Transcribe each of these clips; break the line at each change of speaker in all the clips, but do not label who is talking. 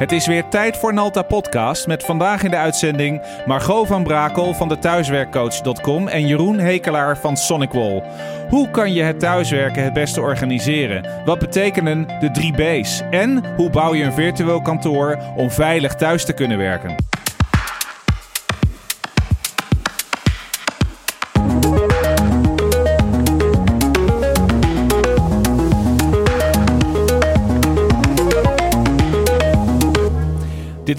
Het is weer tijd voor Nalta Podcast met vandaag in de uitzending Margot van Brakel van de thuiswerkcoach.com en Jeroen Hekelaar van Sonicwall. Hoe kan je het thuiswerken het beste organiseren? Wat betekenen de drie B's? En hoe bouw je een virtueel kantoor om veilig thuis te kunnen werken?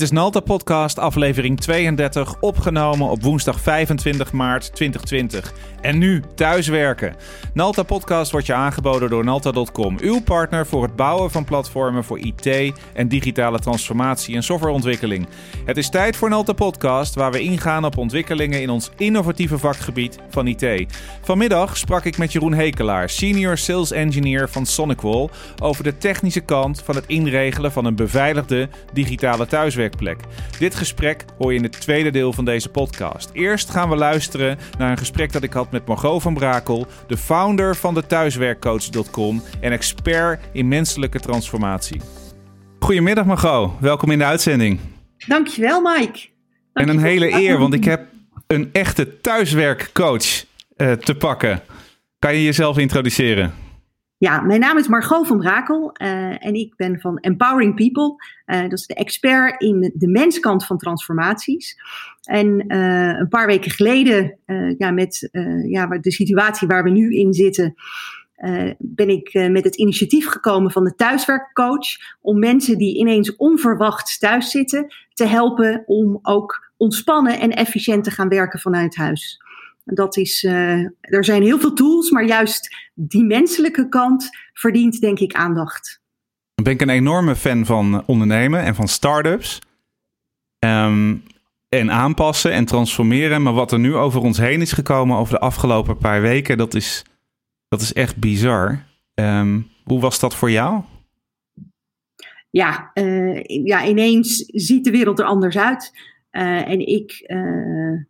Dit is Nalta Podcast, aflevering 32, opgenomen op woensdag 25 maart 2020. En nu thuiswerken. Nalta Podcast wordt je aangeboden door Nalta.com, uw partner voor het bouwen van platformen voor IT en digitale transformatie en softwareontwikkeling. Het is tijd voor Nalta Podcast, waar we ingaan op ontwikkelingen in ons innovatieve vakgebied van IT. Vanmiddag sprak ik met Jeroen Hekelaar, Senior Sales Engineer van Sonicwall, over de technische kant van het inregelen van een beveiligde digitale dit gesprek hoor je in het tweede deel van deze podcast. Eerst gaan we luisteren naar een gesprek dat ik had met Margot van Brakel, de founder van de thuiswerkcoach.com en expert in menselijke transformatie. Goedemiddag Margot, welkom in de uitzending.
Dankjewel Mike.
En een hele eer, want ik heb een echte thuiswerkcoach uh, te pakken. Kan je jezelf introduceren?
Ja, mijn naam is Margot van Brakel uh, en ik ben van Empowering People. Uh, dat is de expert in de menskant van transformaties. En uh, een paar weken geleden, ja, met ja, de situatie waar we nu in zitten, ben ik met het initiatief gekomen van de thuiswerkcoach. Om mensen die ineens onverwachts thuis zitten, te helpen om ook ontspannen en efficiënt te gaan werken vanuit huis. Dat is, uh, er zijn heel veel tools, maar juist die menselijke kant verdient denk ik aandacht.
Dan ben ik een enorme fan van ondernemen en van start-ups. Um, en aanpassen en transformeren. Maar wat er nu over ons heen is gekomen over de afgelopen paar weken, dat is, dat is echt bizar. Um, hoe was dat voor jou?
Ja, uh, ja, ineens ziet de wereld er anders uit. Uh, en ik, uh,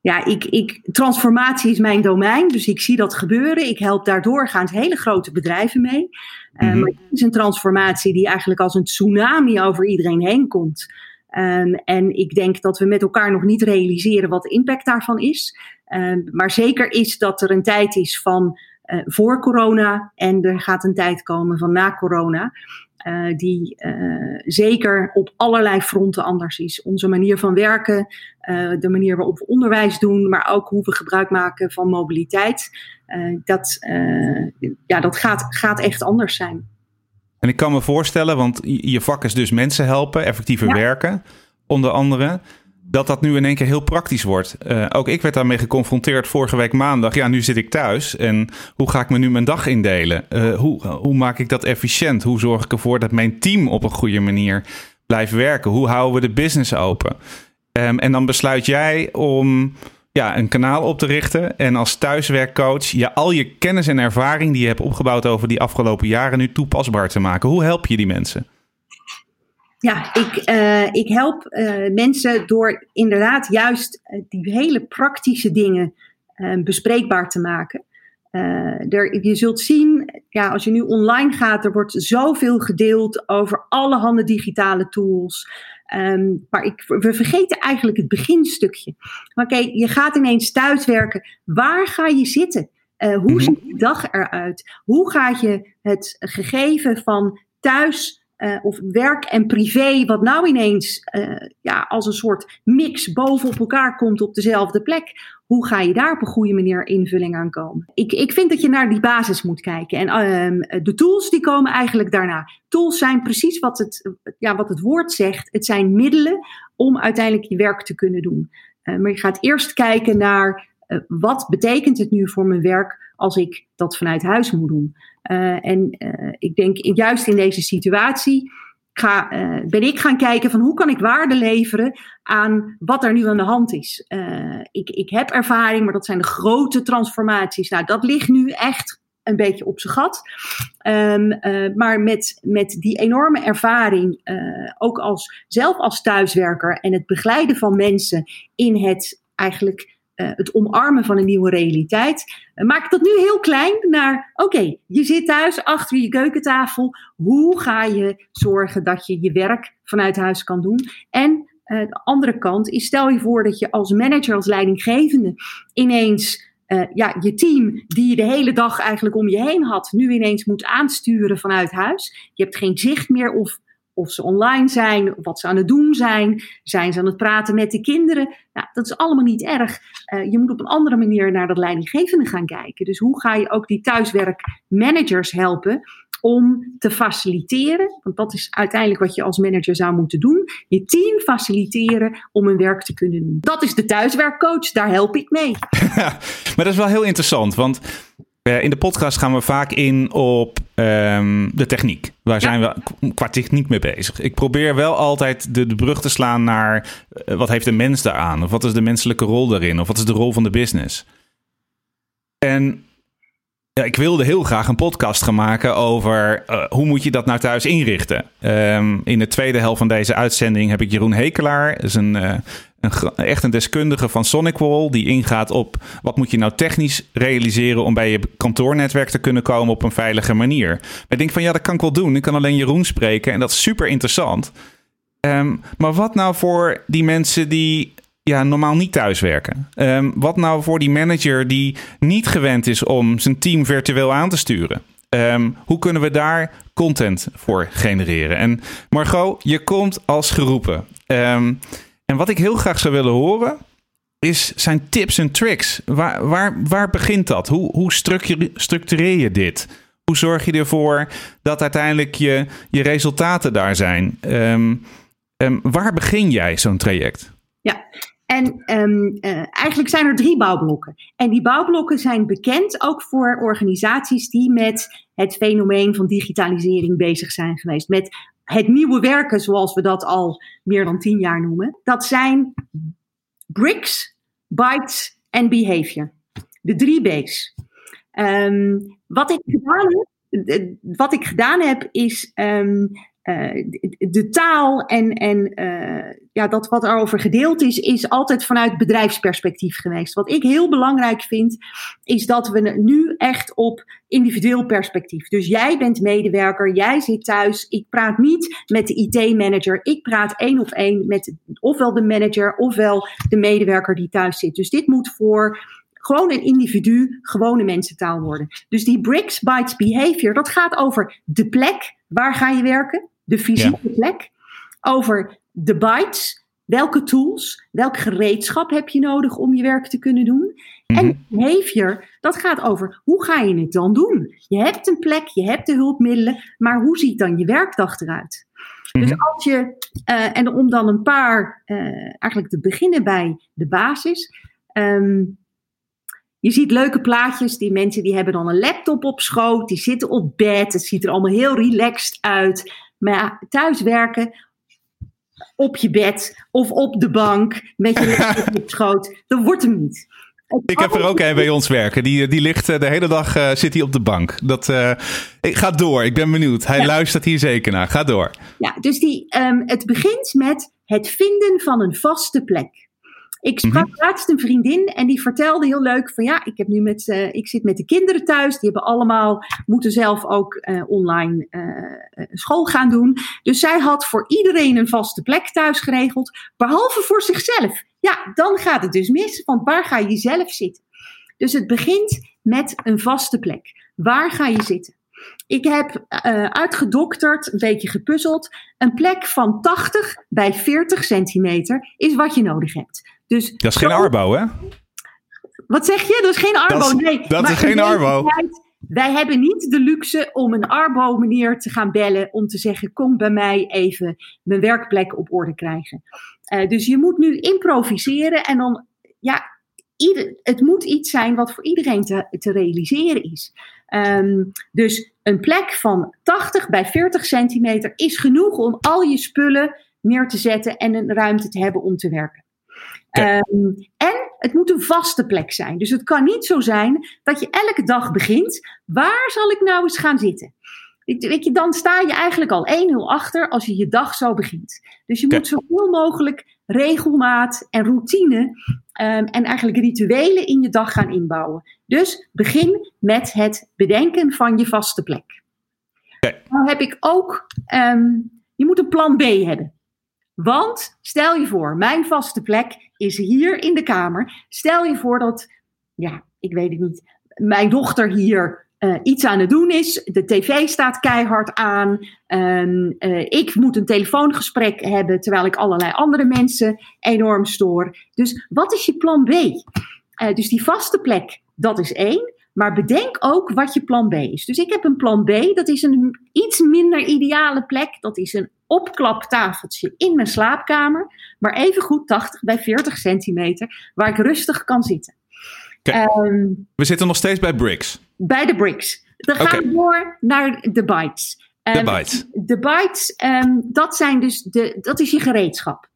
ja, ik, ik, transformatie is mijn domein, dus ik zie dat gebeuren. Ik help daar doorgaans hele grote bedrijven mee. Mm maar het is een transformatie die eigenlijk als een tsunami over iedereen heen komt. Um, en ik denk dat we met elkaar nog niet realiseren wat de impact daarvan is. Um, maar zeker is dat er een tijd is van uh, voor corona en er gaat een tijd komen van na corona. Uh, die uh, zeker op allerlei fronten anders is. Onze manier van werken, de manier waarop we onderwijs doen, maar ook hoe we gebruik maken van mobiliteit. dat ja, dat gaat, gaat echt anders zijn.
En ik kan me voorstellen, want je vak is dus mensen helpen, effectiever ja. werken, onder andere dat dat nu in één keer heel praktisch wordt. Uh, ook ik werd daarmee geconfronteerd vorige week maandag. Ja, nu zit ik thuis en hoe ga ik me nu mijn dag indelen? Uh, hoe, hoe maak ik dat efficiënt? Hoe zorg ik ervoor dat mijn team op een goede manier blijft werken? Hoe houden we de business open? Um, en dan besluit jij om ja, een kanaal op te richten en als thuiswerkcoach je al je kennis en ervaring die je hebt opgebouwd over die afgelopen jaren nu toepasbaar te maken. Hoe help je die mensen?
Ja, ik, uh, ik help uh, mensen door inderdaad juist uh, die hele praktische dingen bespreekbaar te maken. Er, je zult zien, ja, als je nu online gaat, er wordt zoveel gedeeld over allerhande digitale tools. Um, maar ik, we vergeten eigenlijk het beginstukje. Oké, okay, je gaat ineens thuiswerken. Waar ga je zitten? hoe mm -hmm. ziet je dag eruit? Hoe ga je het gegeven van thuis uh, of werk en privé, wat nou ineens uh, ja, als een soort mix bovenop elkaar komt op dezelfde plek. Hoe ga je daar op een goede manier invulling aan komen? Ik, ik vind dat je naar die basis moet kijken. En uh, de tools die komen eigenlijk daarna. Tools zijn precies wat het, ja, wat het woord zegt. Het zijn middelen om uiteindelijk je werk te kunnen doen. maar je gaat eerst kijken naar wat betekent het nu voor mijn werk als ik dat vanuit huis moet doen. Uh, en uh, ik denk juist in deze situatie ga, uh, ben ik gaan kijken van hoe kan ik waarde leveren aan wat er nu aan de hand is. ik, ik heb ervaring, maar dat zijn de grote transformaties. Nou, dat ligt nu echt een beetje op zijn gat. Um, maar met, met die enorme ervaring, ook als, zelf als thuiswerker en het begeleiden van mensen in het eigenlijk het omarmen van een nieuwe realiteit. maak dat nu heel klein naar, oké, je zit thuis achter je keukentafel. Hoe ga je zorgen dat je je werk vanuit huis kan doen? En de andere kant is, stel je voor dat je als manager, als leidinggevende ineens uh, ja, je team, die je de hele dag eigenlijk om je heen had, nu ineens moet aansturen vanuit huis. Je hebt geen zicht meer of, of ze online zijn, wat ze aan het doen zijn. Zijn ze aan het praten met de kinderen? Nou, dat is allemaal niet erg. Uh, je moet op een andere manier naar dat leidinggevende gaan kijken. Dus hoe ga je ook die thuiswerkmanagers helpen om te faciliteren, want dat is uiteindelijk wat je als manager zou moeten doen, je team faciliteren om hun werk te kunnen doen. Dat is de thuiswerkcoach, daar help ik mee.
maar dat is wel heel interessant, want in de podcast gaan we vaak in op um, de techniek. Waar zijn we qua techniek mee bezig? Ik probeer wel altijd de, de brug te slaan naar uh, wat heeft de mens daaraan? Of wat is de menselijke rol daarin? Of wat is de rol van de business? En ja, ik wilde heel graag een podcast gaan maken over uh, hoe moet je dat nou thuis inrichten. Um, in de tweede helft van deze uitzending heb ik Jeroen Hekelaar. Dat is een, uh, een, echt een deskundige van SonicWall. Die ingaat op wat moet je nou technisch realiseren om bij je kantoornetwerk te kunnen komen op een veilige manier. ik denk van ja, dat kan ik wel doen. Ik kan alleen Jeroen spreken en dat is super interessant. Um, maar wat nou voor die mensen die ja, normaal niet thuiswerken. Um, wat nou voor die manager die niet gewend is om zijn team virtueel aan te sturen? Um, hoe kunnen we daar content voor genereren? En Margot, je komt als geroepen. Um, en wat ik heel graag zou willen horen, is zijn tips en tricks. Waar, waar, waar begint dat? Hoe, hoe structureer je dit? Hoe zorg je ervoor dat uiteindelijk je, je resultaten daar zijn? Um, waar begin jij zo'n traject?
Ja, en um, uh, eigenlijk zijn er drie bouwblokken. En die bouwblokken zijn bekend ook voor organisaties die met het fenomeen van digitalisering bezig zijn geweest. Met het nieuwe werken, zoals we dat al meer dan tien jaar noemen. Dat zijn bricks, bytes en behavior. De drie B's. Um, wat, ik gedaan heb, wat ik gedaan heb, is um, uh, de taal en, en uh, ja, dat wat erover gedeeld is, is altijd vanuit bedrijfsperspectief geweest. Wat ik heel belangrijk vind, is dat we nu echt op individueel perspectief. Dus jij bent medewerker, jij zit thuis. Ik praat niet met de IT-manager. Ik praat één op één met ofwel de manager ofwel de medewerker die thuis zit. Dus dit moet voor gewoon een individu, gewone mensentaal worden. Dus die bricks, bytes, behavior, dat gaat over de plek. Waar ga je werken? De fysieke plek. Over de bytes. Welke tools, welk gereedschap heb je nodig om je werk te kunnen doen? En mhm. behavior, dat gaat over hoe ga je het dan doen? Je hebt een plek, je hebt de hulpmiddelen, maar hoe ziet dan je werkdag eruit? Dus mhm. als je, uh, en om dan een paar, uh, eigenlijk te beginnen bij de basis. Um, je ziet leuke plaatjes, die mensen die hebben dan een laptop op schoot, die zitten op bed, het ziet er allemaal heel relaxed uit. Maar thuiswerken op je bed of op de bank met je laptop op schoot, dat wordt hem niet.
Ik heb er ook een bij ons werken. Die, die ligt eh, de hele dag uh, zit hij op de bank. Dat, uh, ik ga door. Ik ben benieuwd. Hij luistert hier zeker naar. Ga door.
Ja, dus die, um, het begint met het vinden van een vaste plek. Ik sprak mm laatst een vriendin en die vertelde heel leuk van ja, ik, heb nu met, uh, ik zit met de kinderen thuis. Die hebben allemaal, moeten zelf ook uh, online uh, school gaan doen. Dus zij had voor iedereen een vaste plek thuis geregeld, behalve voor zichzelf. Ja, dan gaat het dus mis, want waar ga je zelf zitten? Dus het begint met een vaste plek. Waar ga je zitten? Ik heb uh, uitgedokterd, een beetje gepuzzeld. Een plek van 80 bij 40 centimeter is wat je nodig hebt. Dus
dat is geen Arbo, hè?
Wat zeg je? Dat is geen Arbo.
Dat
is, nee,
dat is geen Arbo.
Wij hebben niet de luxe om een Arbo-meneer te gaan bellen om te zeggen: Kom bij mij even mijn werkplek op orde krijgen. Uh, dus je moet nu improviseren en dan, ja, ieder, het moet iets zijn wat voor iedereen te, te realiseren is. Um, dus een plek van 80 bij 40 centimeter is genoeg om al je spullen neer te zetten en een ruimte te hebben om te werken. Um, en het moet een vaste plek zijn. Dus het kan niet zo zijn dat je elke dag begint. Waar zal ik nou eens gaan zitten? Weet je, dan sta je eigenlijk al 1-0 achter als je je dag zo begint. Dus je moet zoveel mogelijk regelmaat en routine ehm, en eigenlijk rituelen in je dag gaan inbouwen. Dus begin met het bedenken van je vaste plek. Okay. Nou heb ik ook, ehm, je moet een plan B hebben. Want stel je voor, mijn vaste plek is hier in de kamer. Stel je voor dat, ja, ik weet het niet, mijn dochter hier uh, iets aan het doen is. De tv staat keihard aan. Um, uh, ik moet een telefoongesprek hebben terwijl ik allerlei andere mensen enorm stoor. Dus wat is je plan B? Uh, dus die vaste plek, dat is één. Maar bedenk ook wat je plan B is. Dus ik heb een plan B, dat is een iets minder ideale plek. Dat is een opklaptafeltje in mijn slaapkamer. Maar even goed 80 bij 40 centimeter, waar ik rustig kan zitten.
Um, we zitten nog steeds bij bricks.
Bij de bricks. Dan gaan okay. we door naar de bytes.
Um, de bytes.
De bytes, um, dat, zijn dus de, dat is je gereedschap.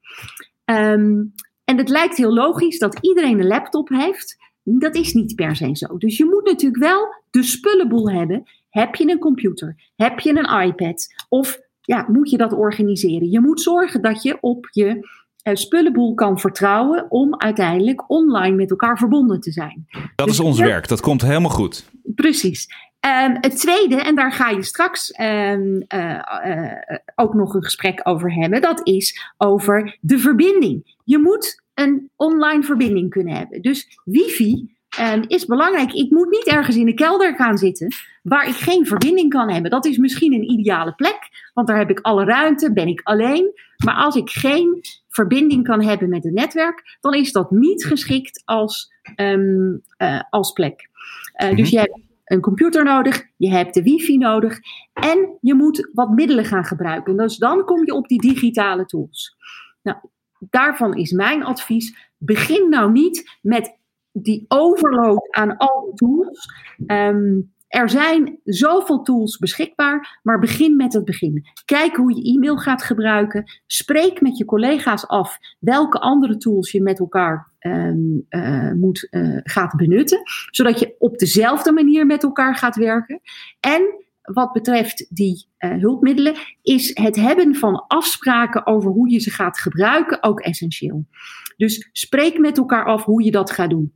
en het lijkt heel logisch dat iedereen een laptop heeft. Dat is niet per se zo. Dus je moet natuurlijk wel de spullenboel hebben. Heb je een computer? Heb je een iPad? Of ja, moet je dat organiseren? Je moet zorgen dat je op je spullenboel kan vertrouwen om uiteindelijk online met elkaar verbonden te zijn.
Dat dus is ons werk, dat komt helemaal goed.
Precies. Um, het tweede, en daar ga je straks um, uh, uh, ook nog een gesprek over hebben, dat is over de verbinding. Je moet een online verbinding kunnen hebben. Dus wifi um, is belangrijk. Ik moet niet ergens in de kelder gaan zitten waar ik geen verbinding kan hebben. Dat is misschien een ideale plek, want daar heb ik alle ruimte, ben ik alleen. Maar als ik geen verbinding kan hebben met het netwerk, dan is dat niet geschikt als, um, uh, als plek. Uh, mm-hmm. Dus je hebt een computer nodig, je hebt de wifi nodig en je moet wat middelen gaan gebruiken. Dus dan kom je op die digitale tools. Nou, daarvan is mijn advies: begin nou niet met die overload aan al die tools. Um, er zijn zoveel tools beschikbaar, maar begin met het begin. Kijk hoe je e-mail gaat gebruiken. Spreek met je collega's af welke andere tools je met elkaar um, uh, moet, uh, gaat benutten, zodat je op dezelfde manier met elkaar gaat werken. En wat betreft die uh, hulpmiddelen, is het hebben van afspraken over hoe je ze gaat gebruiken ook essentieel. Dus spreek met elkaar af hoe je dat gaat doen.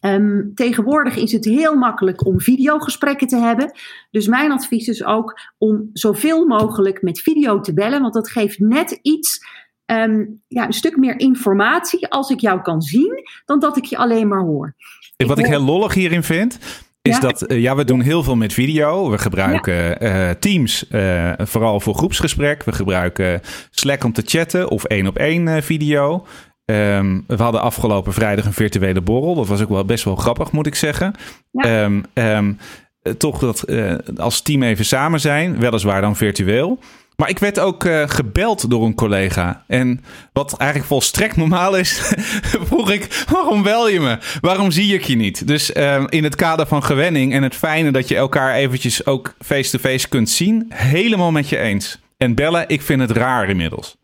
Um, tegenwoordig is het heel makkelijk om videogesprekken te hebben. Dus mijn advies is ook om zoveel mogelijk met video te bellen, want dat geeft net iets, um, ja, een stuk meer informatie als ik jou kan zien, dan dat ik je alleen maar hoor.
Wat ik, ik heel lollig hierin vind, is ja. dat, uh, ja, we doen heel veel met video. We gebruiken ja. uh, Teams uh, vooral voor groepsgesprek. We gebruiken Slack om te chatten of één op één video. Um, we hadden afgelopen vrijdag een virtuele borrel. Dat was ook wel best wel grappig, moet ik zeggen. Ja. Um, um, toch dat uh, als team even samen zijn, weliswaar dan virtueel. Maar ik werd ook uh, gebeld door een collega. En wat eigenlijk volstrekt normaal is, vroeg ik: waarom bel je me? Waarom zie ik je niet? Dus in het kader van gewenning en het fijne dat je elkaar eventjes ook face-to-face -face kunt zien, helemaal met je eens. En bellen, ik vind het raar inmiddels.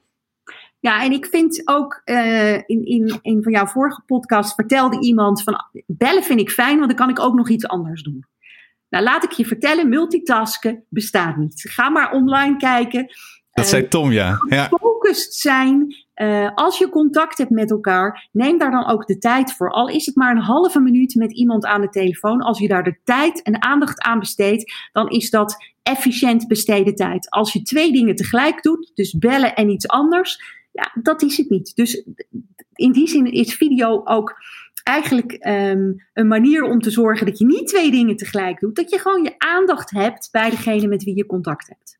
Ja, en ik vind ook uh, in, in een van jouw vorige podcasts vertelde iemand van bellen vind ik fijn, want dan kan ik ook nog iets anders doen. Nou, laat ik je vertellen, multitasken bestaat niet. Ga maar online kijken.
Dat uh, zei Tom, ja. ja.
Gefocust zijn. Uh, als je contact hebt met elkaar, neem daar dan ook de tijd voor. Al is het maar een halve minuut met iemand aan de telefoon. Als je daar de tijd en aandacht aan besteedt, dan is dat efficiënt besteden tijd. Als je twee dingen tegelijk doet, dus bellen en iets anders, ja, dat is het niet. Dus in die zin is video ook eigenlijk um, een manier om te zorgen dat je niet twee dingen tegelijk doet. Dat je gewoon je aandacht hebt bij degene met wie je contact hebt.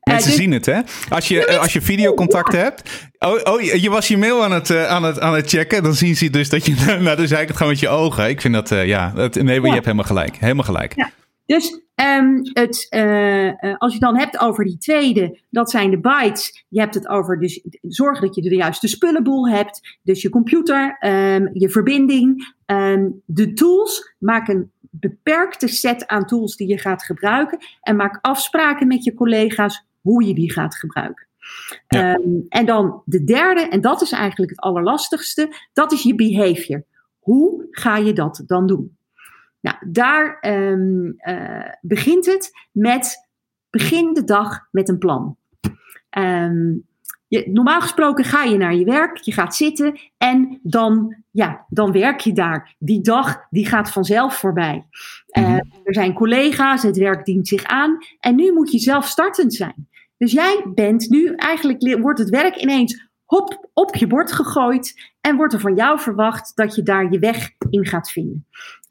Mensen uh, dus, zien het, hè? Als je, uh, als je videocontact ja. hebt. Oh, oh, je was je mail aan het, uh, aan, het, aan het checken. Dan zien ze dus dat je. Nou, dan zei ik het gewoon met je ogen. Ik vind dat, ja. Het, nee, ja. je hebt helemaal gelijk. Helemaal gelijk.
Ja. Dus um, het, uh, uh, als je dan hebt over die tweede, dat zijn de bytes. Je hebt het over dus zorg dat je de juiste spullenboel hebt. Dus je computer, um, je verbinding, um, de tools. Maak een beperkte set aan tools die je gaat gebruiken. En maak afspraken met je collega's hoe je die gaat gebruiken. Ja. en dan de derde, en dat is eigenlijk het allerlastigste, dat is je behavior. Hoe ga je dat dan doen? Nou, daar um, uh, begint het met begin de dag met een plan. Um, je, normaal gesproken ga je naar je werk, je gaat zitten en dan, ja, dan werk je daar. Die dag die gaat vanzelf voorbij. Uh, er zijn collega's, het werk dient zich aan en nu moet je zelfstartend zijn. Dus jij bent nu, eigenlijk wordt het werk ineens hop, op je bord gegooid en wordt er van jou verwacht dat je daar je weg in gaat vinden.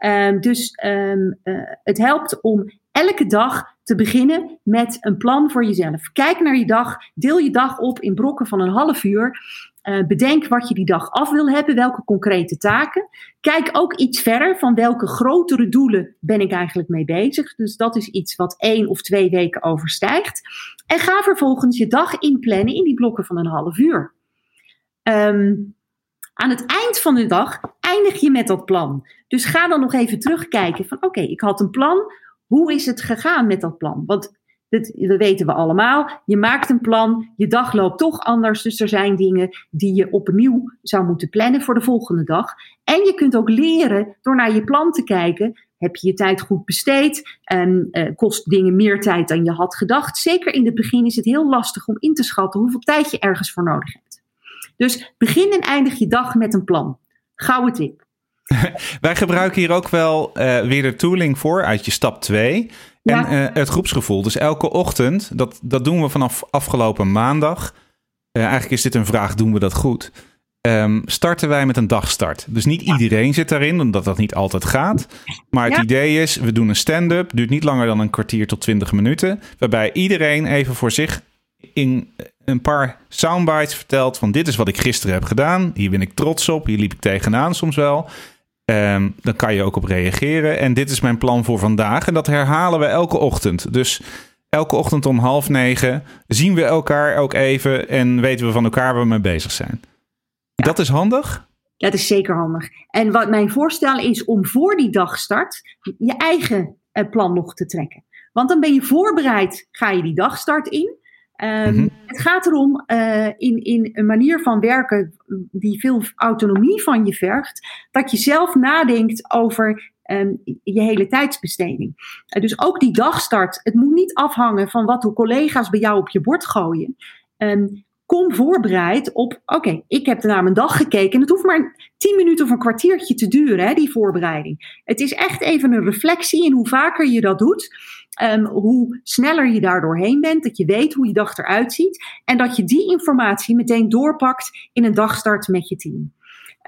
Um, dus um, uh, het helpt om elke dag te beginnen met een plan voor jezelf. Kijk naar je dag, deel je dag op in brokken van een half uur. Uh, bedenk wat je die dag af wil hebben, welke concrete taken. Kijk ook iets verder van welke grotere doelen ben ik eigenlijk mee bezig. Dus dat is iets wat één of twee weken overstijgt. En ga vervolgens je dag inplannen in die blokken van een half uur. Um, aan het eind van de dag eindig je met dat plan. Dus ga dan nog even terugkijken van oké, ik had een plan. Hoe is het gegaan met dat plan? Want dat, weten we allemaal. Je maakt een plan, je dag loopt toch anders. Dus er zijn dingen die je opnieuw zou moeten plannen voor de volgende dag. En je kunt ook leren door naar je plan te kijken. Heb je je tijd goed besteed? En uh, kost dingen meer tijd dan je had gedacht? Zeker in het begin is het heel lastig om in te schatten hoeveel tijd je ergens voor nodig hebt. Dus begin en eindig je dag met een plan. Gouden tip.
Wij gebruiken hier ook wel uh, weer de tooling voor uit je stap 2. En uh, het groepsgevoel. Dus elke ochtend, dat, dat doen we vanaf afgelopen maandag. Uh, eigenlijk is dit een vraag, doen we dat goed? Um, starten wij met een dagstart. Dus niet iedereen zit daarin, omdat dat niet altijd gaat. Maar het ja. idee is, we doen een stand-up. Duurt niet langer dan een kwartier tot twintig minuten. Waarbij iedereen even voor zich in een paar soundbites vertelt van dit is wat ik gisteren heb gedaan. Hier ben ik trots op. Hier liep ik tegenaan soms wel. Um, dan kan je ook op reageren. En dit is mijn plan voor vandaag. En dat herhalen we elke ochtend. Dus elke ochtend om half negen zien we elkaar ook even en weten we van elkaar waar we mee bezig zijn. Ja. Dat is handig.
Dat is zeker handig. En wat mijn voorstel is om voor die dagstart je eigen uh, plan nog te trekken. Want dan ben je voorbereid, ga je die dagstart in. Um, mm-hmm. Het gaat erom uh, in, in een manier van werken die veel autonomie van je vergt, dat je zelf nadenkt over um, je hele tijdsbesteding. Uh, dus ook die dagstart, het moet niet afhangen van wat de collega's bij jou op je bord gooien. Um, kom voorbereid op, oké, okay, ik heb naar mijn dag gekeken. En het hoeft maar 10 minuten of een kwartiertje te duren, hè, die voorbereiding. Het is echt even een reflectie in hoe vaker je dat doet. Um, hoe sneller je daar doorheen bent, dat je weet hoe je dag eruit ziet. En dat je die informatie meteen doorpakt in een dagstart met je team.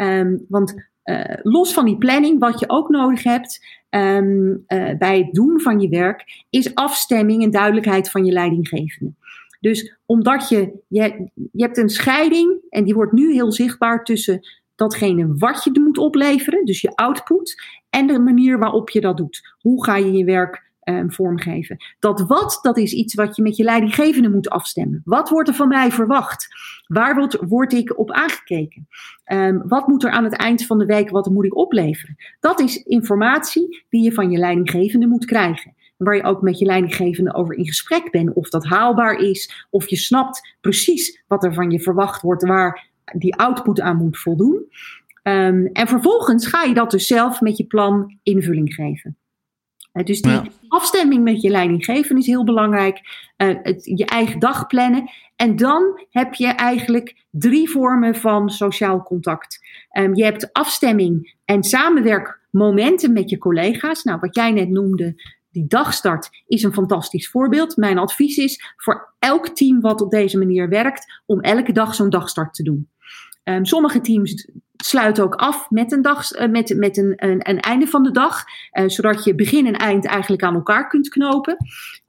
Um, want uh, los van die planning, wat je ook nodig hebt um, uh, bij het doen van je werk, is afstemming en duidelijkheid van je leidinggevende. Dus omdat je, je, je hebt een scheiding en die wordt nu heel zichtbaar tussen datgene wat je moet opleveren, dus je output, en de manier waarop je dat doet. Hoe ga je je werk um, vormgeven? Dat wat, dat is iets wat je met je leidinggevende moet afstemmen. Wat wordt er van mij verwacht? Waar word, word ik op aangekeken? Um, wat moet er aan het eind van de week, wat moet ik opleveren? Dat is informatie die je van je leidinggevende moet krijgen waar je ook met je leidinggevende over in gesprek bent. Of dat haalbaar is, of je snapt precies wat er van je verwacht wordt, waar die output aan moet voldoen. Um, en vervolgens ga je dat dus zelf met je plan invulling geven. Uh, dus die ja. afstemming met je leidinggevende is heel belangrijk. Uh, het, je eigen dag plannen. En dan heb je eigenlijk drie vormen van sociaal contact. Um, je hebt afstemming en samenwerkmomenten met je collega's. Nou, wat jij net noemde, die dagstart is een fantastisch voorbeeld. Mijn advies is voor elk team wat op deze manier werkt, om elke dag zo'n dagstart te doen. Um, sommige teams sluiten ook af met een, dag, uh, met, met een, een, een, einde van de dag, uh, zodat je begin en eind eigenlijk aan elkaar kunt knopen.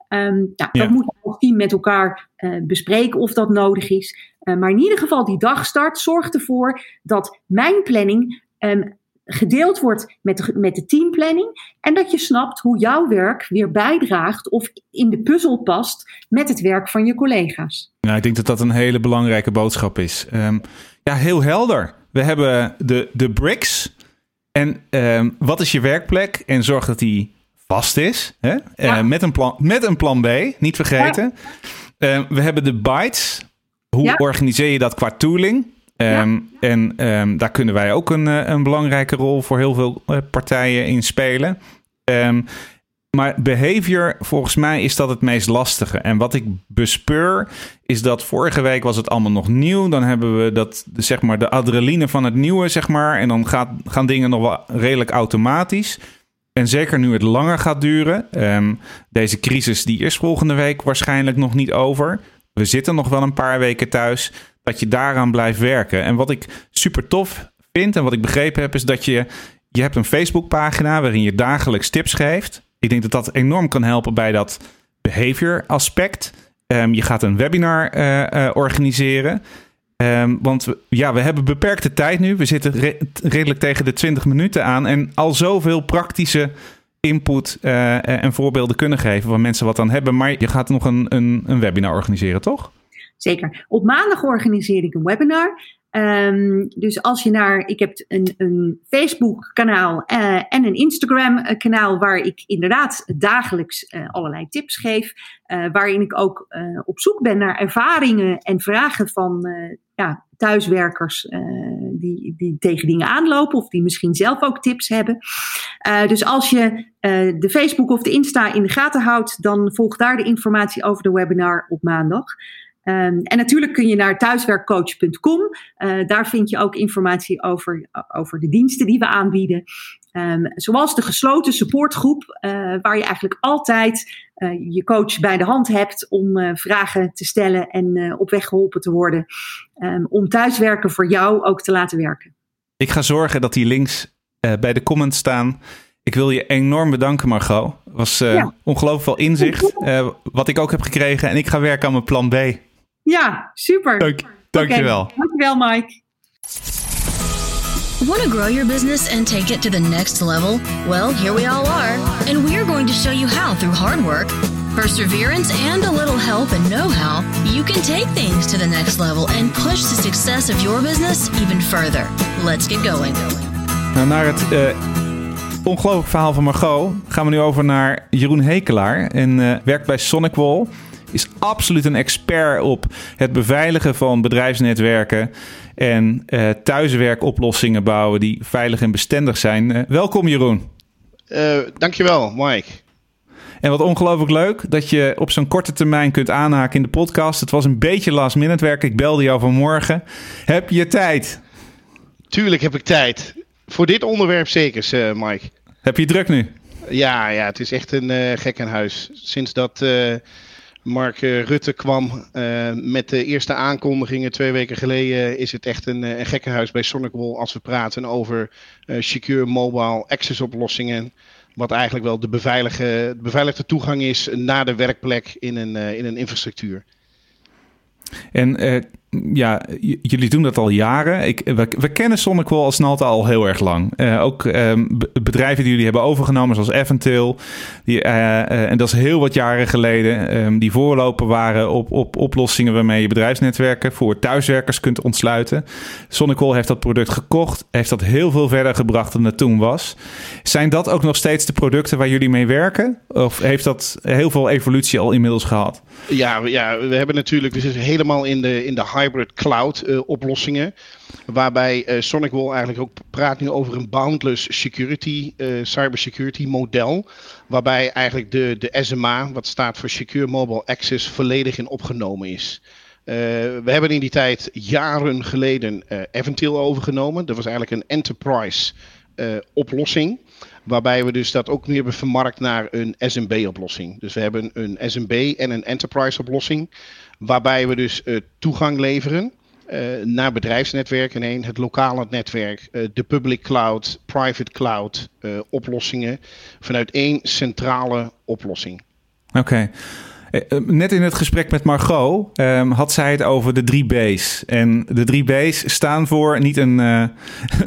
Um, nou, ja. Dat moet het team met elkaar uh, bespreken of dat nodig is. maar in ieder geval, die dagstart zorgt ervoor dat mijn planning um, gedeeld wordt met de, met de teamplanning. En dat je snapt hoe jouw werk weer bijdraagt of in de puzzel past met het werk van je collega's.
Ja, ik denk dat dat een hele belangrijke boodschap is. Um, ja, heel helder. We hebben de, de bricks. En um, wat is je werkplek? En zorg dat die vast is. Hè? Ja. Uh, met, een plan, met een plan B, niet vergeten. Ja. Uh, we hebben de bytes. Hoe ja. organiseer je dat qua tooling? Um, ja. En um, daar kunnen wij ook een, een belangrijke rol voor heel veel partijen in spelen. Maar behavior, volgens mij is dat het meest lastige. En wat ik bespeur, is dat vorige week was het allemaal nog nieuw. Dan hebben we dat, zeg maar, de adrenaline van het nieuwe, zeg maar. En dan gaat, gaan dingen nog wel redelijk automatisch. En zeker nu het langer gaat duren. Ehm, deze crisis die is volgende week waarschijnlijk nog niet over. We zitten nog wel een paar weken thuis. Dat je daaraan blijft werken. En wat ik super tof vind en wat ik begrepen heb, is dat je. Je hebt een Facebookpagina waarin je dagelijks tips geeft. Ik denk dat dat enorm kan helpen bij dat behavior aspect. Ehm, je gaat een webinar uh, uh, organiseren. Um, want ja, we hebben beperkte tijd nu. We zitten re redelijk tegen de 20 minuten aan. En al zoveel praktische input uh, en voorbeelden kunnen geven waar mensen wat aan hebben. Maar je gaat nog een, een, een webinar organiseren, toch?
Zeker. Op maandag organiseer ik een webinar. Um, dus als je naar, ik heb een, een Facebook kanaal uh, en een Instagram kanaal waar ik inderdaad dagelijks uh, allerlei tips geef. Waarin ik ook op zoek ben naar ervaringen en vragen van ja, thuiswerkers die, die tegen dingen aanlopen of die misschien zelf ook tips hebben. dus als je de Facebook of de Insta in de gaten houdt, dan volg daar de informatie over de webinar op maandag. Um, en natuurlijk kun je naar thuiswerkcoach.com. Uh, daar vind je ook informatie over, over de diensten die we aanbieden. Um, zoals de gesloten supportgroep, uh, waar je eigenlijk altijd uh, je coach bij de hand hebt om vragen te stellen en op weg geholpen te worden. Um, om thuiswerken voor jou ook te laten werken.
Ik ga zorgen dat die links bij de comments staan. Ik wil je enorm bedanken, Margot. Het was ja. ongelooflijk veel inzicht. wat ik ook heb gekregen. En ik ga werken aan mijn plan B.
Ja, super.
Dank, dankjewel.
Okay. Dankjewel, Mike.
Want to grow your business and take it to the next level? Well, here we all are, and we're going to show you how through hard work, perseverance, and a little help and know how you can take things to the next level and push the success of your business even further. Let's get going.
Nou, naar het uh, ongelooflijk verhaal van Margot gaan we nu over naar Jeroen Hekelaar en uh, werkt bij Sonic Wall is absoluut een expert op het beveiligen van bedrijfsnetwerken en uh, thuiswerkoplossingen bouwen die veilig en bestendig zijn. Uh, welkom Jeroen.
Uh, dankjewel Mike.
En wat ongelooflijk leuk dat je op zo'n korte termijn kunt aanhaken in de podcast. Het was een beetje last minute werk. Ik belde jou vanmorgen. Heb je tijd?
Tuurlijk heb ik tijd. Voor dit onderwerp zeker, Mike.
Heb je druk nu?
Ja, ja het is echt een uh, gekkenhuis. Sinds dat Mark Rutte kwam uh, met de eerste aankondigingen twee weken geleden, is het echt een, een gekkenhuis bij Sonicwall als we praten over secure mobile access oplossingen. Wat eigenlijk wel de, beveilige, de beveiligde toegang is naar de werkplek in een, in een infrastructuur.
En ja, jullie doen dat al jaren. Ik, we, we kennen Sonicwall als Nalta al heel erg lang. Uh, ook um, bedrijven die jullie hebben overgenomen, zoals Eventil. Die, uh, uh, en dat is heel wat jaren geleden. Um, die voorloper waren op, op oplossingen waarmee je bedrijfsnetwerken voor thuiswerkers kunt ontsluiten. Sonicwall heeft dat product gekocht. Heeft dat heel veel verder gebracht dan het toen was. Zijn dat ook nog steeds de producten waar jullie mee werken? Of heeft dat heel veel evolutie al inmiddels gehad?
Ja, ja we hebben natuurlijk... Zitten helemaal in de, in de hybrid cloud uh, oplossingen. Waarbij uh, SonicWall eigenlijk ook praat nu over een boundless security, uh, cybersecurity model. Waarbij eigenlijk de, de SMA, wat staat voor Secure Mobile Access, volledig in opgenomen is. we hebben in die tijd jaren geleden Eventil overgenomen. Dat was eigenlijk een enterprise oplossing. Waarbij we dus dat ook nu hebben vermarkt naar een SMB-oplossing. Dus we hebben een SMB en een enterprise-oplossing. Waarbij we dus uh, toegang leveren uh, naar bedrijfsnetwerken heen. Het lokale netwerk, uh, de public cloud, private cloud oplossingen. Vanuit één centrale oplossing.
Oké. Net in het gesprek met Margot um, had zij het over de drie B's. En de drie B's staan voor niet een,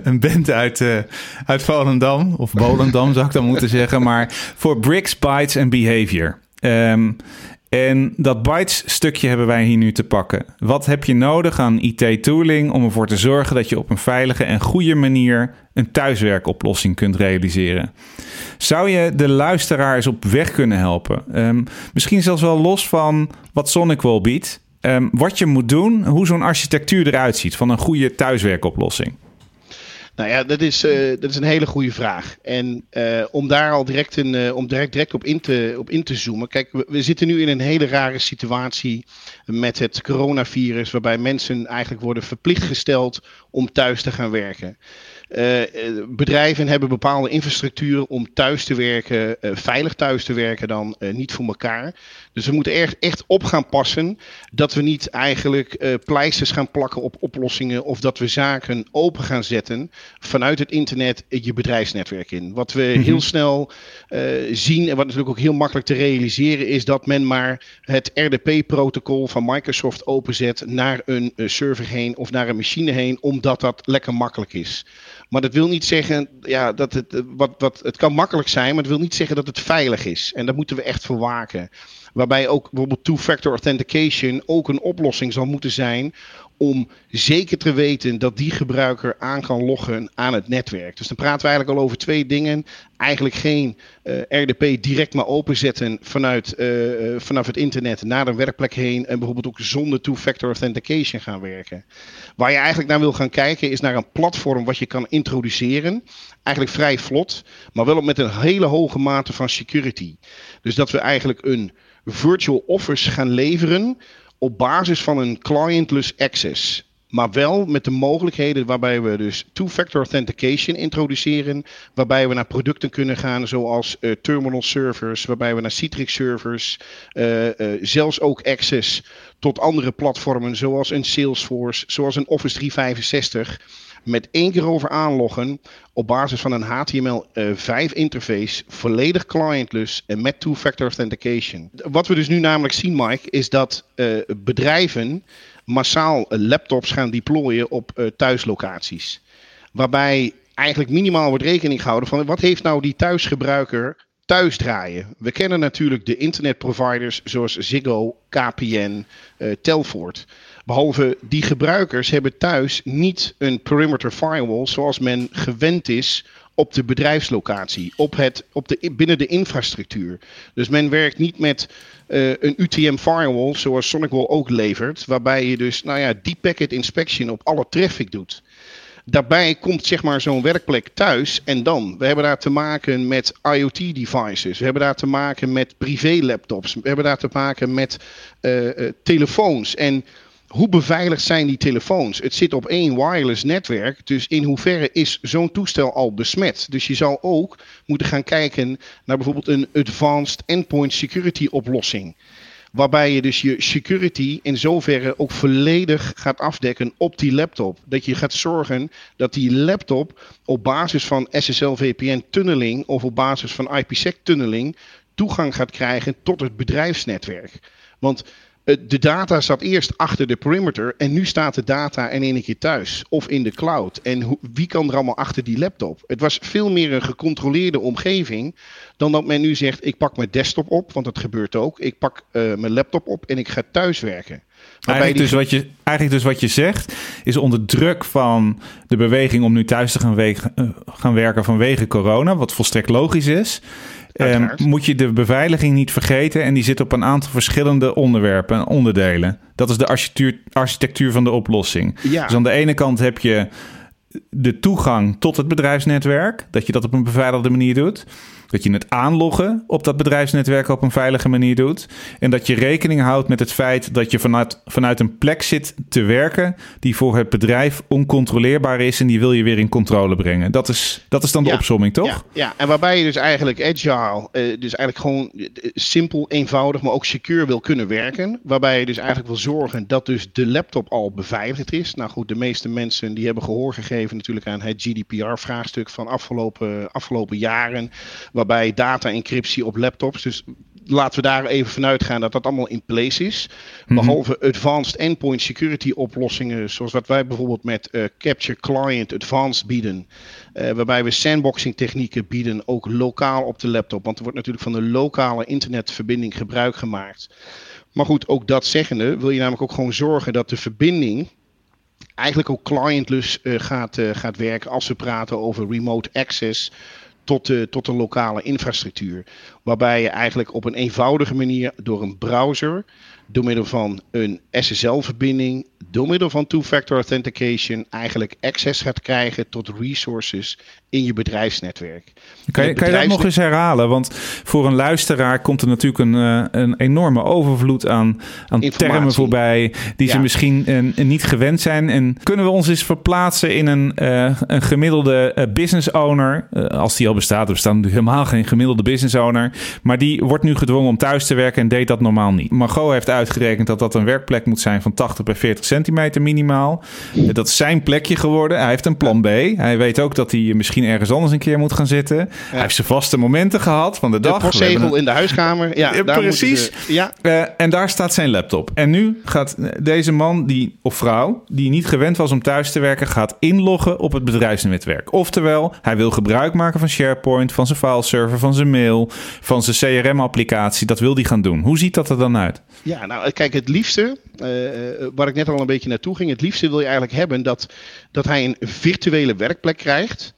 een band uit, uh, uit Volendam, of Volendam zou ik dan moeten zeggen, maar voor Bricks, Bytes en Behavior. Um, en dat Bytes-stukje hebben wij hier nu te pakken. Wat heb je nodig aan IT-tooling om ervoor te zorgen dat je op een veilige en goede manier een thuiswerkoplossing kunt realiseren? Zou je de luisteraars op weg kunnen helpen? Um, misschien zelfs wel los van wat SonicWall biedt. Um, wat je moet doen, hoe zo'n architectuur eruit ziet van een goede thuiswerkoplossing.
Nou ja, dat is, uh, dat is een hele goede vraag. En uh, om daar al direct, uh, om direct, direct op, in te, op in te zoomen. Kijk, we, we, zitten nu in een hele rare situatie met het coronavirus, waarbij mensen eigenlijk worden verplicht gesteld om thuis te gaan werken. Bedrijven hebben bepaalde infrastructuur om thuis te werken, veilig thuis te werken dan, niet voor elkaar. Dus we moeten er echt op gaan passen dat we niet eigenlijk pleisters gaan plakken op oplossingen of dat we zaken open gaan zetten vanuit het internet je bedrijfsnetwerk in. Wat we mm-hmm. heel snel zien en wat natuurlijk ook heel makkelijk te realiseren is dat men maar het RDP-protocol van Microsoft openzet naar een server heen of naar een machine heen, omdat dat lekker makkelijk is. Maar dat wil niet zeggen, ja, dat het, wat, wat, het kan makkelijk zijn, maar dat wil niet zeggen dat het veilig is. En daar moeten we echt voor waken. Waarbij ook bijvoorbeeld two-factor authentication ook een oplossing zal moeten zijn om zeker te weten dat die gebruiker aan kan loggen aan het netwerk. Dus dan praten we eigenlijk al over twee dingen. Eigenlijk geen eh, RDP direct maar openzetten vanuit, uh, vanaf het internet naar een werkplek heen en bijvoorbeeld ook zonder two-factor authentication gaan werken. Waar je eigenlijk naar wil gaan kijken is naar een platform wat je kan introduceren. Eigenlijk vrij vlot, maar wel met een hele hoge mate van security. Dus dat we eigenlijk een virtual office gaan leveren op basis van een clientless access. Maar wel met de mogelijkheden waarbij we dus two-factor authentication introduceren. Waarbij we naar producten kunnen gaan zoals uh, terminal servers, waarbij we naar Citrix servers. Uh, uh, zelfs ook access tot andere platformen zoals een Salesforce, zoals een Office 365 met één keer over aanloggen op basis van een HTML5 uh, interface, volledig clientless en met two-factor authentication. Wat we dus nu namelijk zien, Mike, is dat uh, bedrijven massaal uh, laptops gaan deployen op thuislocaties. Waarbij eigenlijk minimaal wordt rekening gehouden van wat heeft nou die thuisgebruiker thuis draaien. We kennen natuurlijk de internetproviders zoals Ziggo, KPN, uh, Telfort. Behalve die gebruikers hebben thuis niet een perimeter firewall zoals men gewend is op de bedrijfslocatie, op het, op de, binnen de infrastructuur. Dus men werkt niet met uh, een UTM firewall zoals SonicWall ook levert, waarbij je dus nou ja, deep packet inspection op alle traffic doet. Daarbij komt zeg maar zo'n werkplek thuis en dan. We hebben daar te maken met IoT devices. We hebben daar te maken met privé laptops. We hebben daar te maken met uh, uh, telefoons. En hoe beveiligd zijn die telefoons? Het zit op één wireless netwerk, dus in hoeverre is zo'n toestel al besmet? Dus je zou ook moeten gaan kijken naar bijvoorbeeld een advanced endpoint security oplossing. Waarbij je dus je security in zoverre ook volledig gaat afdekken op die laptop. Dat je gaat zorgen dat die laptop op basis van SSL VPN tunneling of op basis van IPsec tunneling toegang gaat krijgen tot het bedrijfsnetwerk. Want de data zat eerst achter de perimeter en nu staat de data in één keer thuis of in de cloud. En wie kan er allemaal achter die laptop? Het was veel meer een gecontroleerde omgeving dan dat men nu zegt: ik pak mijn desktop op, want dat gebeurt ook. Ik pak uh, mijn laptop op en ik ga thuiswerken.
Eigenlijk, die... dus wat je, eigenlijk dus wat je zegt, is onder druk van de beweging om nu thuis te gaan, uh, gaan werken vanwege corona, wat volstrekt logisch is. Um, moet je de beveiliging niet vergeten. En die zit op een aantal verschillende onderwerpen en onderdelen. Dat is de architectuur, architectuur van de oplossing. Ja. Dus aan de ene kant heb je de toegang tot het bedrijfsnetwerk. Dat je dat op een beveiligde manier doet. Dat je het aanloggen op dat bedrijfsnetwerk op een veilige manier doet. En dat je rekening houdt met het feit dat je vanuit, vanuit een plek zit te werken die voor het bedrijf oncontroleerbaar is en die wil je weer in controle brengen. Dat is, dat is dan de opsomming, toch?
Ja, ja, en waarbij je dus eigenlijk agile, uh, dus eigenlijk gewoon uh, simpel, eenvoudig, maar ook secure wil kunnen werken. Waarbij je dus eigenlijk wil zorgen dat dus de laptop al beveiligd is. Nou goed, de meeste mensen die hebben gehoor gegeven natuurlijk aan het GDPR-vraagstuk van afgelopen, afgelopen jaren waarbij data-encryptie op laptops. Dus laten we daar even vanuit gaan dat dat allemaal in place is. Mhm. Behalve advanced endpoint security oplossingen, zoals wat wij bijvoorbeeld met uh, Capture Client Advanced bieden. Uh, waarbij we sandboxing technieken bieden, ook lokaal op de laptop. Want er wordt natuurlijk van de lokale internetverbinding gebruik gemaakt. Maar goed, ook dat zeggende wil je namelijk ook gewoon zorgen dat de verbinding eigenlijk ook clientless uh, gaat, uh, gaat werken als we praten over remote access tot de, tot de lokale infrastructuur. Waarbij je eigenlijk op een eenvoudige manier door een browser, door middel van een SSL-verbinding, door middel van two-factor authentication eigenlijk access gaat krijgen tot resources in je bedrijfsnetwerk.
Kan je, kan je dat nog eens herhalen? Want voor een luisteraar komt er natuurlijk een, eh, een enorme overvloed aan, aan termen voorbij die ze misschien uh, niet gewend zijn. En kunnen we ons eens verplaatsen in een, uh, een gemiddelde business owner, als die al bestaat, er bestaat natuurlijk helemaal geen gemiddelde business owner, maar die wordt nu gedwongen om thuis te werken en deed dat normaal niet. Margot heeft uitgerekend dat dat een werkplek moet zijn van 80 bij 40 centimeter minimaal. Dat is zijn plekje geworden. Hij heeft een plan B. Hij weet ook dat hij misschien ergens anders een keer moet gaan zitten. Hij heeft zijn vaste momenten gehad van de dag.
De postzegel in de huiskamer. Ja,
daar precies. ja. Uh, en daar staat zijn laptop. En nu gaat deze man die, of vrouw, die niet gewend was om thuis te werken, gaat inloggen op het bedrijfsnetwerk. Oftewel, hij wil gebruik maken van SharePoint, van zijn fileserver, van zijn mail, van zijn CRM-applicatie. Dat wil hij gaan doen. Hoe ziet dat er dan uit?
Ja, nou kijk, het liefste, uh, waar ik net al een beetje naartoe ging, het liefste wil je eigenlijk hebben dat, dat hij een virtuele werkplek krijgt.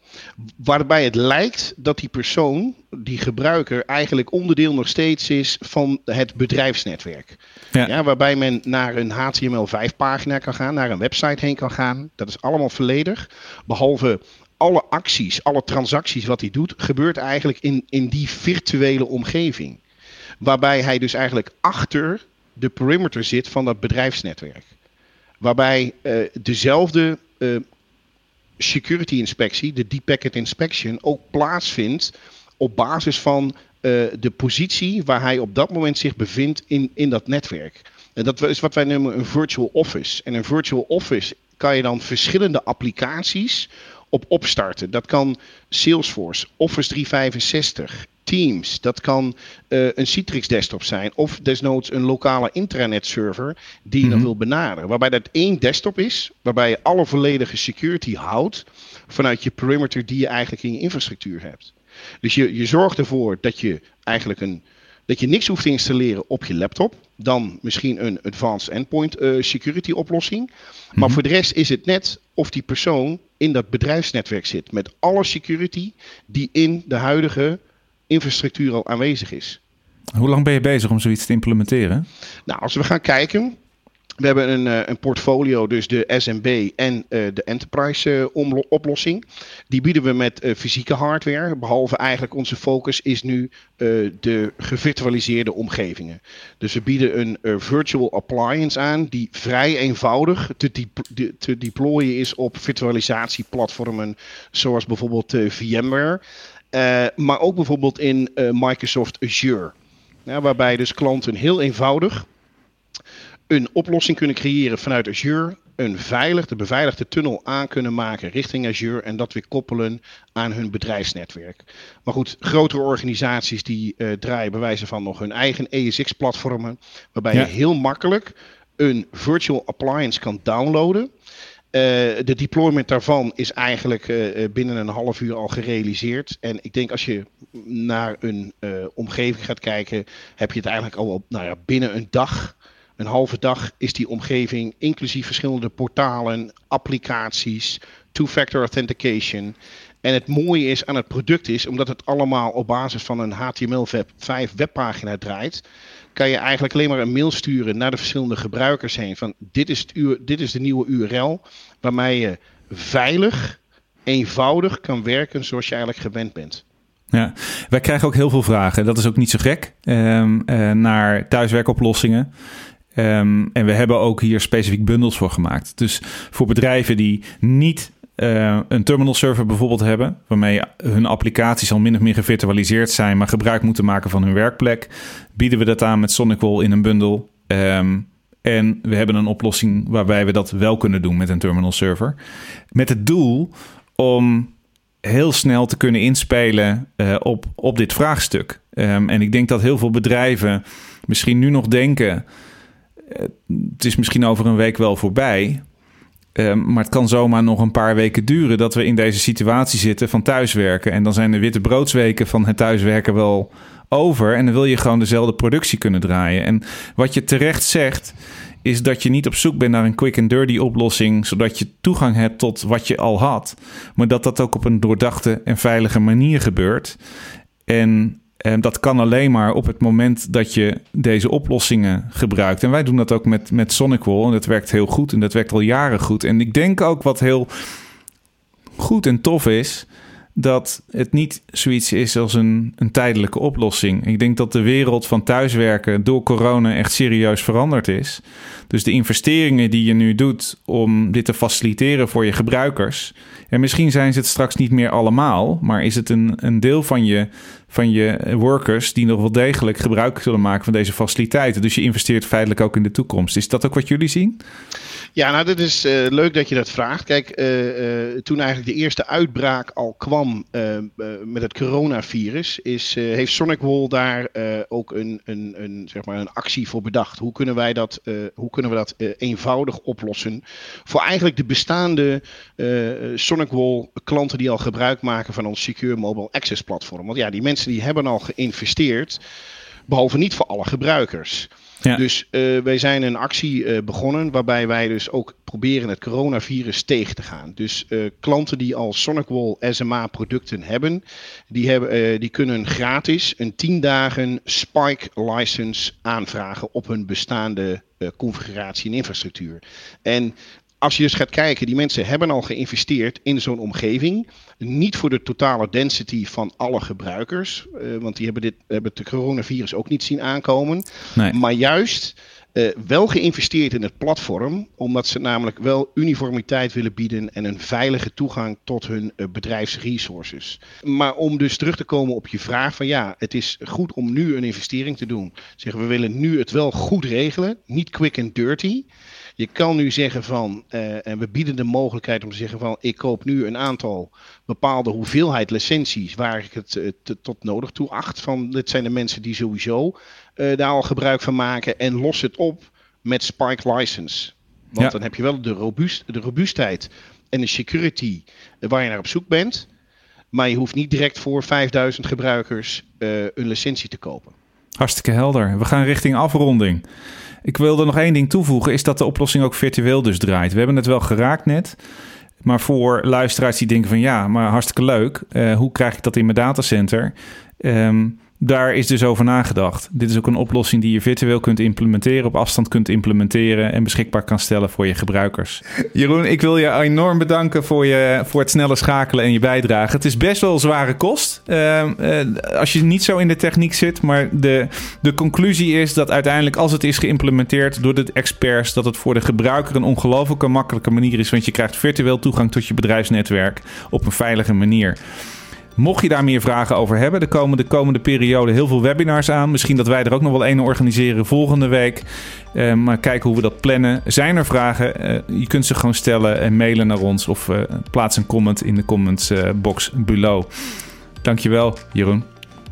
Waarbij het lijkt dat die persoon, die gebruiker, eigenlijk onderdeel nog steeds is van het bedrijfsnetwerk. Ja. ja waarbij men naar een HTML5 pagina kan gaan, naar een website heen kan gaan. Dat is allemaal volledig. Behalve alle acties, alle transacties wat hij doet, gebeurt eigenlijk in, in die virtuele omgeving. Waarbij hij dus eigenlijk achter de perimeter zit van dat bedrijfsnetwerk. Waarbij uh, dezelfde uh, security inspectie, de deep packet inspection, ook plaatsvindt op basis van uh, de positie waar hij op dat moment zich bevindt in, in dat netwerk. En dat is wat wij noemen een virtual office. En een virtual office kan je dan verschillende applicaties op opstarten. Dat kan Salesforce, Office 365, Teams. Dat kan uh, een Citrix desktop zijn. Of desnoods een lokale intranet server die je mm dan wil benaderen. Waarbij dat één desktop is. Waarbij je alle volledige security houdt. Vanuit je perimeter die je eigenlijk in je infrastructuur hebt. Dus je, je zorgt ervoor dat je eigenlijk een. Dat je niks hoeft te installeren op je laptop. Dan misschien een advanced endpoint uh, security oplossing. Maar mhm. voor de rest is het net of die persoon in dat bedrijfsnetwerk zit. Met alle security die in de huidige infrastructuur al aanwezig is.
Hoe lang ben je bezig om zoiets te implementeren?
Nou, als we gaan kijken. We hebben een, eh, een portfolio, dus de SMB en uh, de enterprise uh, oplossing. Die bieden we met fysieke hardware. Behalve eigenlijk onze focus is nu de gevirtualiseerde omgevingen. Dus we bieden een virtual appliance aan die vrij eenvoudig te, te deployen is op virtualisatieplatformen zoals bijvoorbeeld VMware. Maar ook bijvoorbeeld in Microsoft Azure. Waarbij dus klanten heel eenvoudig een oplossing kunnen creëren vanuit Azure. Een veilig, de beveiligde tunnel aan kunnen maken richting Azure. En dat weer koppelen aan hun bedrijfsnetwerk. Maar goed, grotere organisaties die uh, draaien bewijzen van nog hun eigen ESX-platformen. Waarbij je heel makkelijk een virtual appliance kan downloaden. Uh, de deployment daarvan is eigenlijk uh, binnen een half uur al gerealiseerd. En ik denk als je naar een uh, omgeving gaat kijken, heb je het eigenlijk al nou ja, binnen een dag, een halve dag, is die omgeving inclusief verschillende portalen, applicaties, two-factor authentication. En het mooie is aan het product is, omdat het allemaal op basis van een HTML5 webpagina draait, kan je eigenlijk alleen maar een mail sturen naar de verschillende gebruikers heen. Van dit is, dit is de nieuwe URL waarmee je veilig, eenvoudig kan werken zoals je eigenlijk gewend bent.
Ja, wij krijgen ook heel veel vragen. Dat is ook niet zo gek. Um, uh, naar thuiswerkoplossingen. Um, en we hebben ook hier specifiek bundels voor gemaakt. Dus voor bedrijven die niet uh, een terminal server bijvoorbeeld hebben, waarmee hun applicaties al min of meer gevirtualiseerd zijn, maar gebruik moeten maken van hun werkplek, bieden we dat aan met SonicWall in een bundel. Um, en we hebben een oplossing waarbij we dat wel kunnen doen met een terminal server. Met het doel om heel snel te kunnen inspelen uh, op, op dit vraagstuk. Um, en ik denk dat heel veel bedrijven misschien nu nog denken: het is misschien over een week wel voorbij. Um, maar het kan zomaar nog een paar weken duren dat we in deze situatie zitten van thuiswerken. En dan zijn de witte broodsweken van het thuiswerken wel over. En dan wil je gewoon dezelfde productie kunnen draaien. En wat je terecht zegt, is dat je niet op zoek bent naar een quick and dirty oplossing, zodat je toegang hebt tot wat je al had. Maar dat dat ook op een doordachte en veilige manier gebeurt. En Um, dat kan alleen maar op het moment dat je deze oplossingen gebruikt. En wij doen dat ook met, met SonicWall. En dat werkt heel goed. En dat werkt al jaren goed. En ik denk ook wat heel goed en tof is dat het niet zoiets is als een, een tijdelijke oplossing. Ik denk dat de wereld van thuiswerken door corona echt serieus veranderd is. Dus de investeringen die je nu doet om dit te faciliteren voor je gebruikers. En misschien zijn ze het straks niet meer allemaal, maar is het een, een deel van je, van je workers die nog wel degelijk gebruik zullen maken van deze faciliteiten. Dus je investeert feitelijk ook in de toekomst. Is dat ook wat jullie zien?
Ja, nou, dit is uh, leuk dat je dat vraagt. Kijk, uh, uh, toen eigenlijk de eerste uitbraak al kwam met het coronavirus, is, heeft SonicWall daar ook een, een, een, zeg maar een actie voor bedacht. Hoe kunnen wij dat, hoe kunnen we dat eenvoudig oplossen voor eigenlijk de bestaande SonicWall klanten die al gebruik maken van ons Secure Mobile Access platform? Want ja, die mensen die hebben al geïnvesteerd, behalve niet voor alle gebruikers. Ja. Dus uh, wij zijn een actie uh, begonnen waarbij wij dus ook proberen het coronavirus tegen te gaan. Dus uh, klanten die al SonicWall SMA producten hebben, die, hebben die kunnen gratis een 10 dagen Spike license aanvragen op hun bestaande configuratie en infrastructuur. En als je dus gaat kijken, die mensen hebben al geïnvesteerd in zo'n omgeving. Niet voor de totale density van alle gebruikers. Uh, want die hebben, dit, hebben het coronavirus ook niet zien aankomen. Nee. Maar juist uh, wel geïnvesteerd in het platform. Omdat ze namelijk wel uniformiteit willen bieden. En een veilige toegang tot hun uh, bedrijfsresources. Maar om dus terug te komen op je vraag van ja, het is goed om nu een investering te doen. Zeggen we willen nu het wel goed regelen. Niet quick and dirty. Je kan nu zeggen van, uh, en we bieden de mogelijkheid om te zeggen van, ik koop nu een aantal bepaalde hoeveelheid licenties waar ik het uh, te, tot nodig toe acht. Van, dit zijn de mensen die sowieso uh, daar al gebruik van maken en los het op met Spike License. Want ja. dan heb je wel de, robuust, de robuustheid en de security waar je naar op zoek bent. Maar je hoeft niet direct voor 5000 gebruikers een licentie te kopen.
Hartstikke helder. We gaan richting afronding. Ik wilde nog één ding toevoegen, is dat de oplossing ook virtueel dus draait. We hebben het wel geraakt net. Maar voor luisteraars die denken van ja, maar hartstikke leuk. Uh, hoe krijg ik dat in mijn datacenter? Um, daar is dus over nagedacht. Dit is ook een oplossing die je virtueel kunt implementeren, op afstand kunt implementeren en beschikbaar kan stellen voor je gebruikers. Jeroen, ik wil je enorm bedanken voor, je, voor het snelle schakelen en je bijdrage. Het is best wel zware kost uh, uh, als je niet zo in de techniek zit, maar de, de conclusie is dat uiteindelijk als het is geïmplementeerd door de experts, dat het voor de gebruiker een ongelooflijke makkelijke manier is, want je krijgt virtueel toegang tot je bedrijfsnetwerk op een veilige manier. Mocht je daar meer vragen over hebben, er komen de komende periode heel veel webinars aan. Misschien dat wij er ook nog wel een organiseren volgende week. Uh, maar kijken hoe we dat plannen. Zijn er vragen? Uh, je kunt ze gewoon stellen en mailen naar ons of uh, plaats een comment in de comments box below. Dankjewel, Jeroen.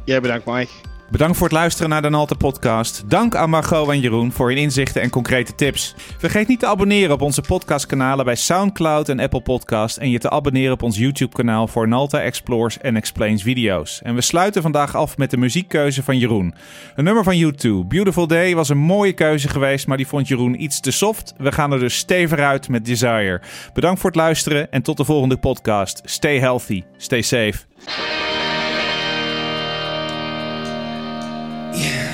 Jij bedankt, Mike.
Bedankt voor het luisteren naar de Nalte podcast. Dank aan Margot en Jeroen voor hun inzichten en concrete tips. Vergeet niet te abonneren op onze podcastkanalen bij SoundCloud en Apple Podcast en je te abonneren op ons YouTube kanaal voor Nalta Explores en Explains video's. En we sluiten vandaag af met de muziekkeuze van Jeroen. Een nummer van U2, Beautiful Day, was een mooie keuze geweest, maar die vond Jeroen iets te soft. We gaan er dus stevig uit met Desire. Bedankt voor het luisteren en tot de volgende podcast. Stay healthy, stay safe. Yeah.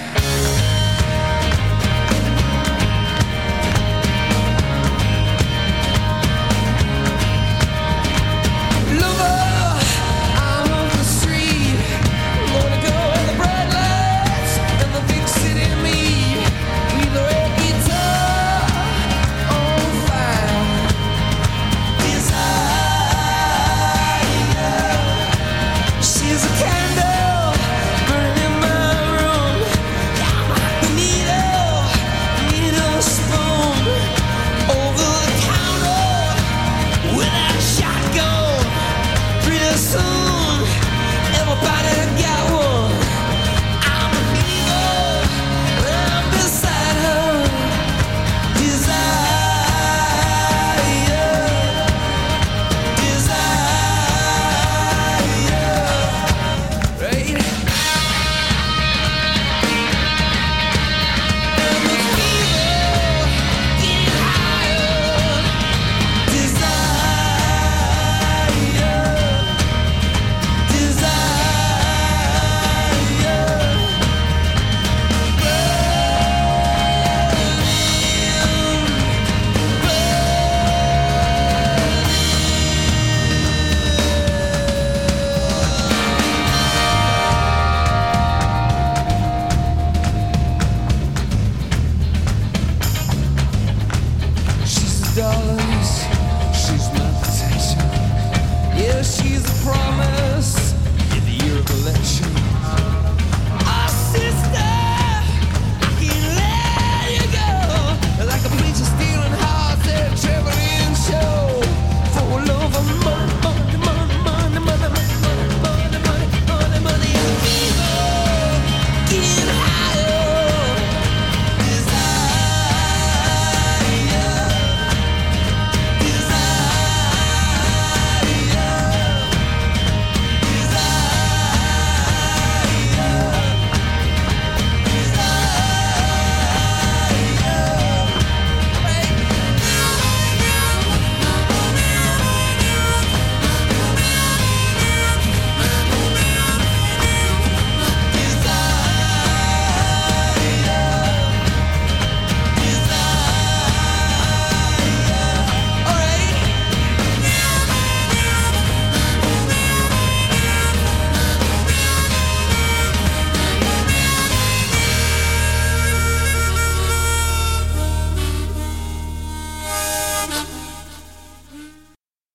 she's a promise in the year of election.